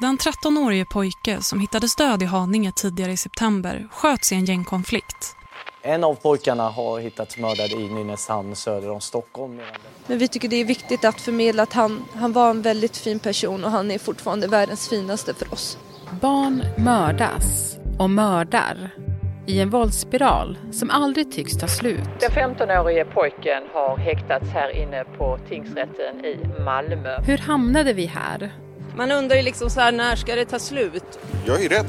Den 13-årige pojke som hittades död i Haninge tidigare i september sköts i en gängkonflikt. En av pojkarna har hittats mördad i Nynäshamn söder om Stockholm. Men vi tycker det är viktigt att förmedla att han, han var en väldigt fin person och han är fortfarande världens finaste för oss. Barn mördas och mördar i en våldsspiral som aldrig tycks ta slut. Den 15-årige pojken har häktats här inne på tingsrätten i Malmö. Hur hamnade vi här? Man undrar ju liksom så här, när ska det ta slut? Jag är rädd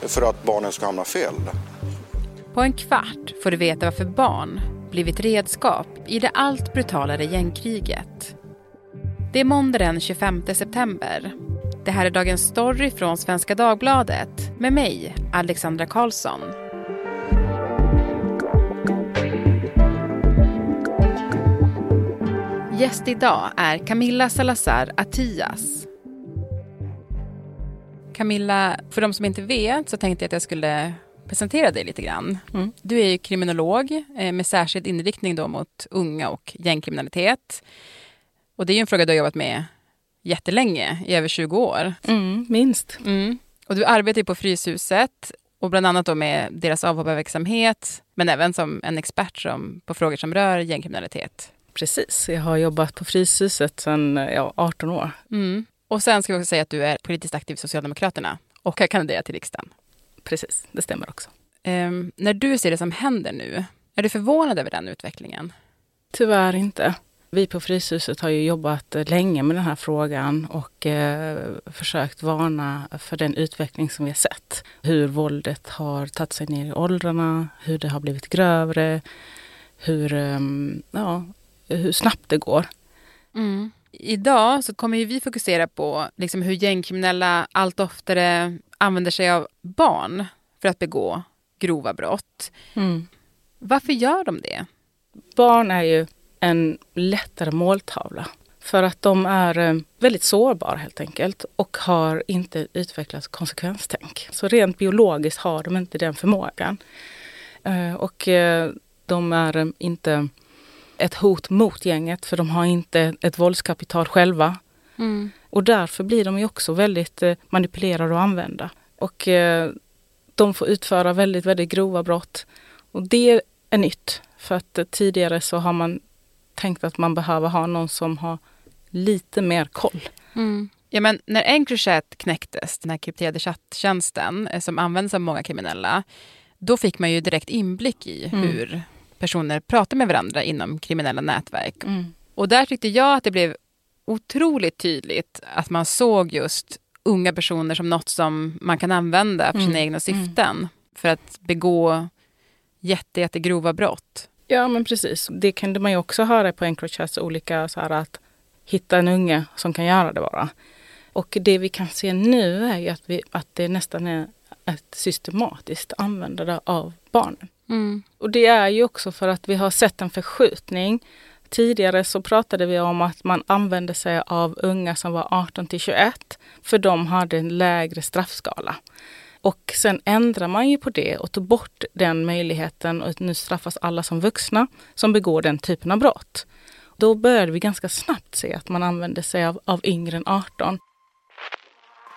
för att barnen ska hamna fel. På en kvart får du veta varför barn blivit redskap i det allt brutalare gängkriget. Det är måndag den 25 september. Det här är dagens story från Svenska Dagbladet med mig, Alexandra Karlsson. Gäst idag är Camilla Salazar Atias. Camilla, för de som inte vet så tänkte jag att jag skulle presentera dig lite grann. Mm. Du är ju kriminolog eh, med särskild inriktning då mot unga och gängkriminalitet. Och det är ju en fråga du har jobbat med jättelänge, i över 20 år. Mm, minst. Mm. Och du arbetar ju på Fryshuset och bland annat då med deras avhopparverksamhet, men även som en expert som, på frågor som rör gängkriminalitet. Precis, jag har jobbat på Fryshuset sedan ja, 18 år. Mm. Och sen ska vi också säga att du är politiskt aktiv i Socialdemokraterna och har kandiderat till riksdagen. Precis, det stämmer också. Um, när du ser det som händer nu, är du förvånad över den utvecklingen? Tyvärr inte. Vi på Fryshuset har ju jobbat länge med den här frågan och eh, försökt varna för den utveckling som vi har sett. Hur våldet har tagit sig ner i åldrarna, hur det har blivit grövre, hur, eh, ja, hur snabbt det går. Mm. Idag så kommer vi fokusera på liksom hur gängkriminella allt oftare använder sig av barn för att begå grova brott. Mm. Varför gör de det? Barn är ju en lättare måltavla. För att de är eh, väldigt sårbara helt enkelt och har inte utvecklat konsekvenstänk. Så rent biologiskt har de inte den förmågan. Eh, och eh, de är inte ett hot mot gänget för de har inte ett våldskapital själva. Mm. Och därför blir de ju också väldigt manipulerade och använda. Och de får utföra väldigt, väldigt grova brott. Och det är nytt. För att tidigare så har man tänkt att man behöver ha någon som har lite mer koll. Mm. Ja, men när Encrochat knäcktes, den här krypterade chatttjänsten eh, som används av många kriminella, då fick man ju direkt inblick i mm. Personer pratar med varandra inom kriminella nätverk. Mm. Och där tyckte jag att det blev otroligt tydligt att man såg just unga personer som något som man kan använda för sina mm. egna mm. syften. För att begå jätte, jättegrova brott. Ja men precis. Det kunde man ju också höra på Encrochats olika så här att hitta en unge som kan göra det bara. Och det vi kan se nu är ju att, vi, att det nästan är ett systematiskt användande av barnen. Mm. Och det är ju också för att vi har sett en förskjutning. Tidigare så pratade vi om att man använde sig av unga som var 18 till 21 för de hade en lägre straffskala. Och sen ändrar man ju på det och tog bort den möjligheten och nu straffas alla som vuxna som begår den typen av brott. Då började vi ganska snabbt se att man använde sig av, av yngre än 18.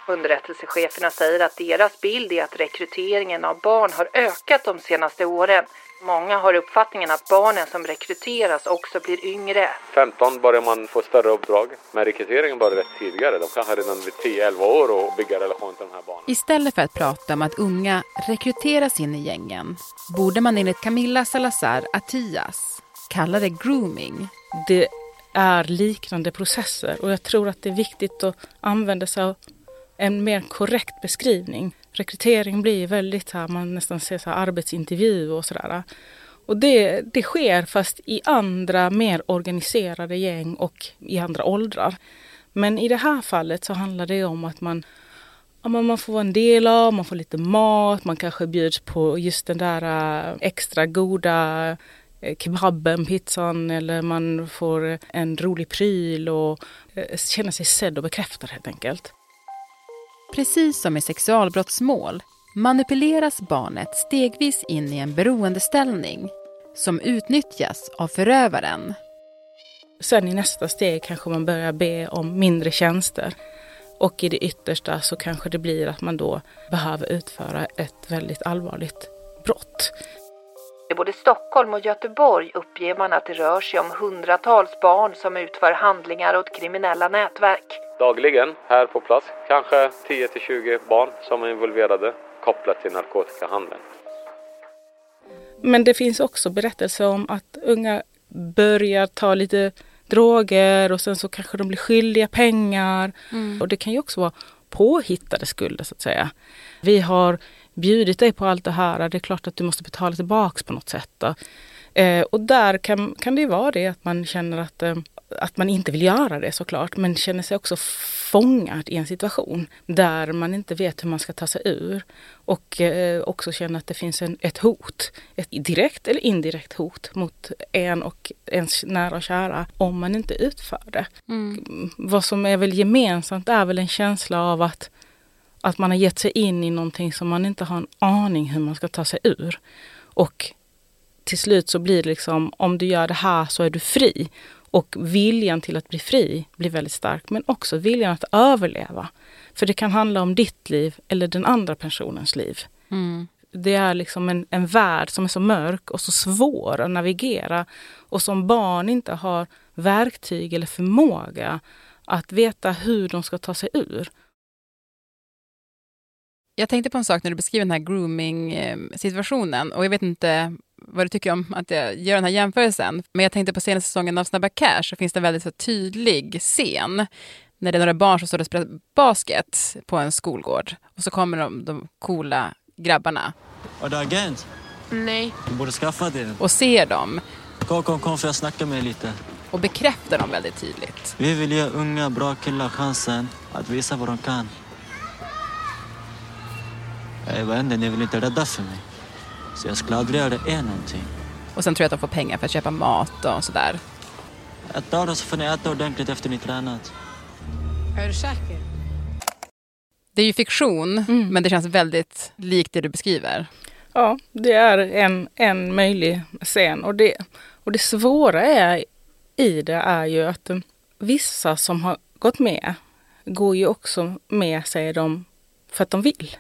Underrättelsecheferna säger att deras bild är att rekryteringen av barn har ökat de senaste åren. Många har uppfattningen att barnen som rekryteras också blir yngre. 15 börjar man få större uppdrag, men rekryteringen börjar rätt tidigare. De kanske redan vid 10-11 år och bygga relation till de här barnen. Istället för att prata om att unga rekryteras in i gängen borde man enligt Camilla Salazar Atias kalla det grooming. Det är liknande processer och jag tror att det är viktigt att använda sig av en mer korrekt beskrivning. Rekrytering blir väldigt här, man nästan ser så här arbetsintervju och sådär. Och det, det sker fast i andra mer organiserade gäng och i andra åldrar. Men i det här fallet så handlar det om att man, ja, man får vara en del av, man får lite mat, man kanske bjuds på just den där äh, extra goda äh, kebaben, pizzan eller man får en rolig pryl och äh, känner sig sedd och bekräftad helt enkelt. Precis som i sexualbrottsmål manipuleras barnet stegvis in i en beroendeställning som utnyttjas av förövaren. Sen i nästa steg kanske man börjar be om mindre tjänster. Och i det yttersta så kanske det blir att man då behöver utföra ett väldigt allvarligt brott. I både Stockholm och Göteborg uppger man att det rör sig om hundratals barn som utför handlingar åt kriminella nätverk. Dagligen här på plats, kanske 10 till 20 barn som är involverade kopplat till narkotikahandeln. Men det finns också berättelser om att unga börjar ta lite droger och sen så kanske de blir skyldiga pengar. Mm. Och det kan ju också vara påhittade skulder så att säga. Vi har bjudit dig på allt det här, det är klart att du måste betala tillbaks på något sätt. Då. Eh, och där kan, kan det ju vara det att man känner att eh, att man inte vill göra det såklart, men känner sig också fångad i en situation där man inte vet hur man ska ta sig ur. Och eh, också känner att det finns en, ett hot, ett direkt eller indirekt hot mot en och ens nära och kära om man inte utför det. Mm. Vad som är väl gemensamt är väl en känsla av att, att man har gett sig in i någonting som man inte har en aning hur man ska ta sig ur. Och till slut så blir det liksom, om du gör det här så är du fri. Och viljan till att bli fri blir väldigt stark, men också viljan att överleva. För det kan handla om ditt liv eller den andra personens liv. Mm. Det är liksom en, en värld som är så mörk och så svår att navigera och som barn inte har verktyg eller förmåga att veta hur de ska ta sig ur. Jag tänkte på en sak när du beskriver den här grooming-situationen och jag vet inte vad du tycker om att jag gör den här jämförelsen. Men jag tänkte på senaste säsongen av Snabba Cash så finns det en väldigt så tydlig scen när det är några barn som står och spelar basket på en skolgård. Och så kommer de, de coola grabbarna. Är du agent? Nej. Du borde skaffa det. Och ser dem. Kom, kom, kom för jag snacka med lite. Och bekräftar dem väldigt tydligt. Vi vill ge unga, bra killar chansen att visa vad de kan. Jag vet inte, ni vill inte rädda för mig. Så jag skulle aldrig göra det är någonting. Och sen tror jag att de får pengar för att köpa mat och sådär. Ett då så får ni äta ordentligt efter ni tränat. Är du säker? Det är ju fiktion, mm. men det känns väldigt likt det du beskriver. Ja, det är en, en möjlig scen. Och det, och det svåra är, i det är ju att vissa som har gått med går ju också med, säger de, för att de vill.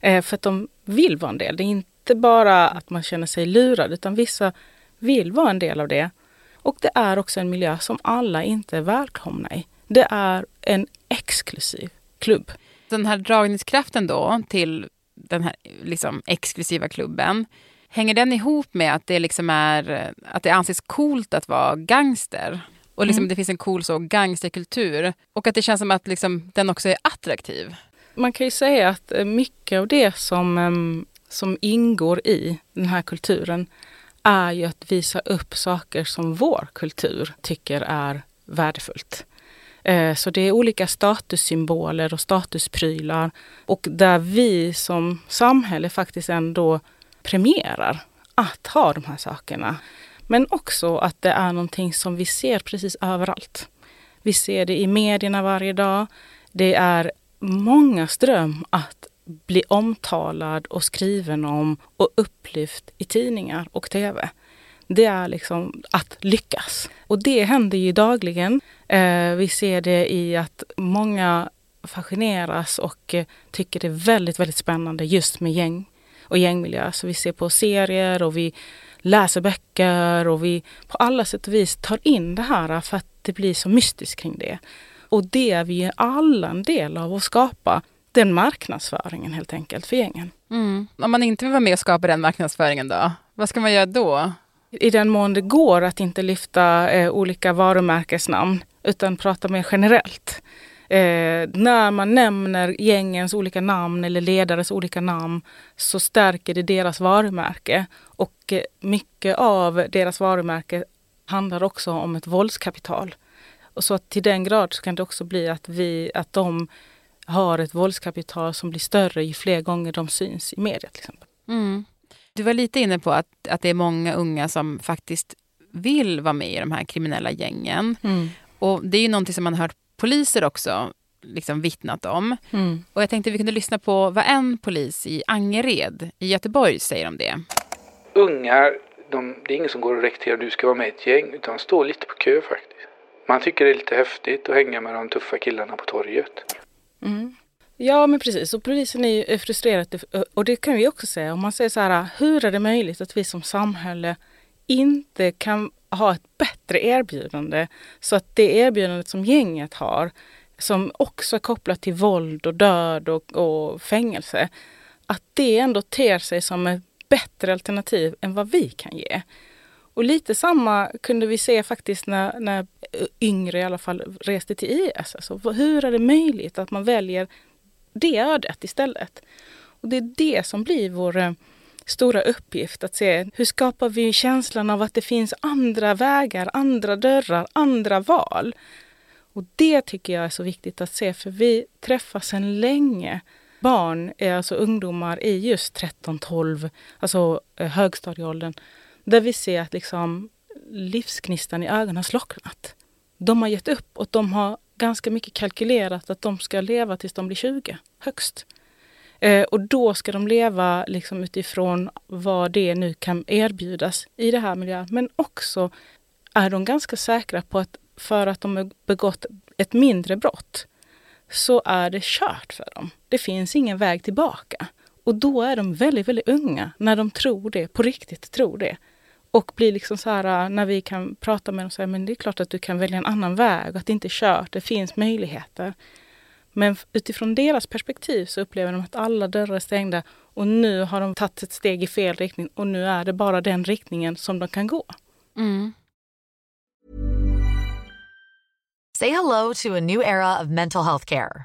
Eh, för att de vill vara en del. Det är inte inte bara att man känner sig lurad utan vissa vill vara en del av det. Och det är också en miljö som alla inte är välkomna i. Det är en exklusiv klubb. Den här dragningskraften då till den här liksom exklusiva klubben. Hänger den ihop med att det, liksom är, att det anses coolt att vara gangster? Och liksom mm. det finns en cool så gangsterkultur. Och att det känns som att liksom den också är attraktiv. Man kan ju säga att eh, mycket av det som ehm, som ingår i den här kulturen är ju att visa upp saker som vår kultur tycker är värdefullt. Eh, så det är olika statussymboler och statusprylar och där vi som samhälle faktiskt ändå premierar att ha de här sakerna. Men också att det är någonting som vi ser precis överallt. Vi ser det i medierna varje dag. Det är mångas dröm att bli omtalad och skriven om och upplyft i tidningar och tv. Det är liksom att lyckas. Och det händer ju dagligen. Eh, vi ser det i att många fascineras och eh, tycker det är väldigt, väldigt spännande just med gäng och gängmiljö. Så vi ser på serier och vi läser böcker och vi på alla sätt och vis tar in det här för att det blir så mystiskt kring det. Och det är vi alla en del av att skapa den marknadsföringen helt enkelt för gängen. Mm. Om man inte vill vara med och skapa den marknadsföringen då? Vad ska man göra då? I den mån det går att inte lyfta eh, olika varumärkesnamn utan prata mer generellt. Eh, när man nämner gängens olika namn eller ledares olika namn så stärker det deras varumärke. Och eh, mycket av deras varumärke handlar också om ett våldskapital. Och så till den grad så kan det också bli att, vi, att de har ett våldskapital som blir större ju fler gånger de syns i media till exempel. Mm. Du var lite inne på att, att det är många unga som faktiskt vill vara med i de här kriminella gängen. Mm. Och det är ju någonting som man har hört poliser också liksom vittnat om. Mm. Och jag tänkte vi kunde lyssna på vad en polis i Angered i Göteborg säger om det. Unga, de, det är ingen som går och rekryterar du ska vara med i ett gäng, utan står lite på kö faktiskt. Man tycker det är lite häftigt att hänga med de tuffa killarna på torget. Mm. Ja men precis, och polisen är ju frustrerad och det kan vi också säga. Om man säger så här, hur är det möjligt att vi som samhälle inte kan ha ett bättre erbjudande så att det erbjudandet som gänget har som också är kopplat till våld och död och, och fängelse att det ändå ter sig som ett bättre alternativ än vad vi kan ge. Och lite samma kunde vi se faktiskt när, när yngre i alla fall reste till IS. Alltså, hur är det möjligt att man väljer det ödet istället? Och det är det som blir vår eh, stora uppgift att se hur skapar vi känslan av att det finns andra vägar, andra dörrar, andra val. Och det tycker jag är så viktigt att se för vi träffas sedan länge barn, alltså ungdomar i just 13, 12, alltså eh, högstadieåldern, där vi ser att liksom livsknistan i ögonen har slocknat. De har gett upp och de har ganska mycket kalkylerat att de ska leva tills de blir 20, högst. Eh, och då ska de leva liksom utifrån vad det nu kan erbjudas i det här miljön. Men också är de ganska säkra på att för att de har begått ett mindre brott så är det kört för dem. Det finns ingen väg tillbaka. Och då är de väldigt, väldigt unga när de tror det, på riktigt tror det. Och blir liksom så här, när vi kan prata med dem och säga, men det är klart att du kan välja en annan väg, att det inte är kört, det finns möjligheter. Men utifrån deras perspektiv så upplever de att alla dörrar är stängda och nu har de tagit ett steg i fel riktning och nu är det bara den riktningen som de kan gå. Mm. Say hello to a new era of mental health care.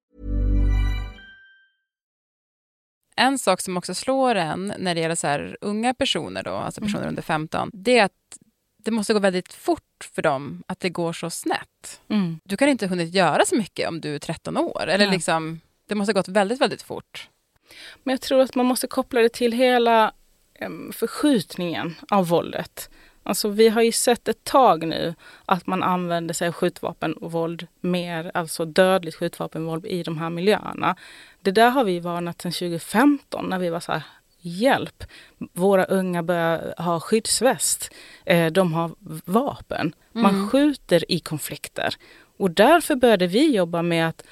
En sak som också slår en när det gäller så här unga personer, då, alltså personer mm. under 15, det är att det måste gå väldigt fort för dem att det går så snett. Mm. Du kan inte hunnit göra så mycket om du är 13 år. Eller ja. liksom, det måste ha gått väldigt, väldigt fort. Men jag tror att man måste koppla det till hela förskjutningen av våldet. Alltså vi har ju sett ett tag nu att man använder sig av skjutvapenvåld mer, alltså dödligt skjutvapenvåld i de här miljöerna. Det där har vi varnat sedan 2015 när vi var så här, hjälp, våra unga börjar ha skyddsväst, eh, de har vapen. Man mm. skjuter i konflikter. Och därför började vi jobba med att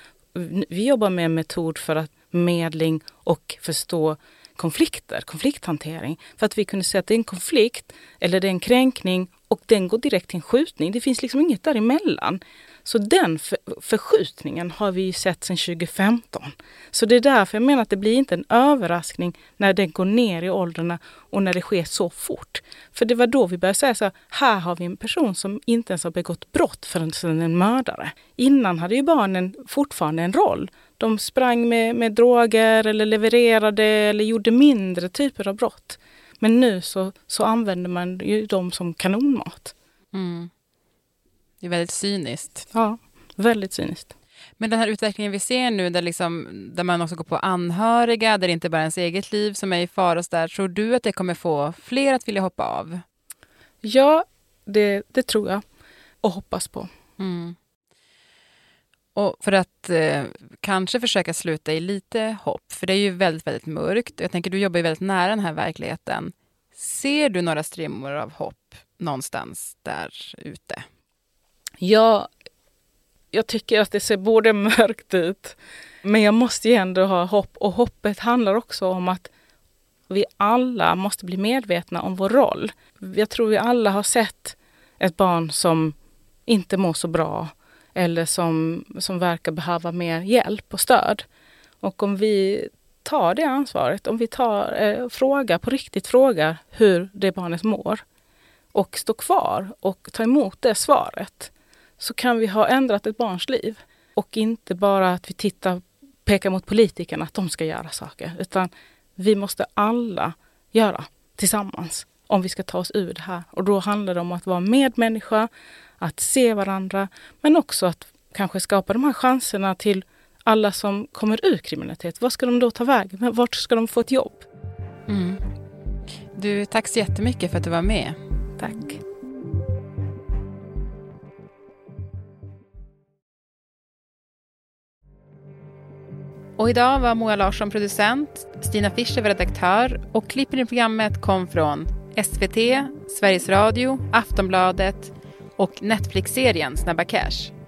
vi jobbar med en metod för att medling och förstå konflikter, konflikthantering. För att vi kunde se att det är en konflikt eller det är en kränkning och den går direkt till en skjutning. Det finns liksom inget däremellan. Så den för, förskjutningen har vi sett sedan 2015. Så det är därför jag menar att det blir inte en överraskning när den går ner i åldrarna och när det sker så fort. För det var då vi började säga så här, här har vi en person som inte ens har begått brott förrän den är en mördare. Innan hade ju barnen fortfarande en roll. De sprang med, med droger eller levererade eller gjorde mindre typer av brott. Men nu så, så använder man ju dem som kanonmat. Mm. Det är väldigt cyniskt. Ja, väldigt cyniskt. Men den här utvecklingen vi ser nu där, liksom, där man också går på anhöriga, där det inte bara är ens eget liv som är i fara, där, tror du att det kommer få fler att vilja hoppa av? Ja, det, det tror jag och hoppas på. Mm. Och för att eh, kanske försöka sluta i lite hopp, för det är ju väldigt, väldigt mörkt. Jag tänker, du jobbar ju väldigt nära den här verkligheten. Ser du några strimmor av hopp någonstans där ute? Ja, jag tycker att det ser både mörkt ut, men jag måste ju ändå ha hopp. Och hoppet handlar också om att vi alla måste bli medvetna om vår roll. Jag tror vi alla har sett ett barn som inte mår så bra eller som, som verkar behöva mer hjälp och stöd. Och om vi tar det ansvaret, om vi tar, eh, frågar, på riktigt frågar hur det barnet mår och står kvar och tar emot det svaret så kan vi ha ändrat ett barns liv. Och inte bara att vi tittar, pekar mot politikerna att de ska göra saker, utan vi måste alla göra tillsammans om vi ska ta oss ur det här. Och då handlar det om att vara medmänniska, att se varandra, men också att kanske skapa de här chanserna till alla som kommer ur kriminalitet. Vad ska de då ta vägen? Vart ska de få ett jobb? Mm. Du, tack så jättemycket för att du var med. Tack. Och idag var Moa Larsson producent, Stina Fischer var redaktör och klippen i programmet kom från SVT, Sveriges Radio, Aftonbladet och Netflix-serien Snabba Cash.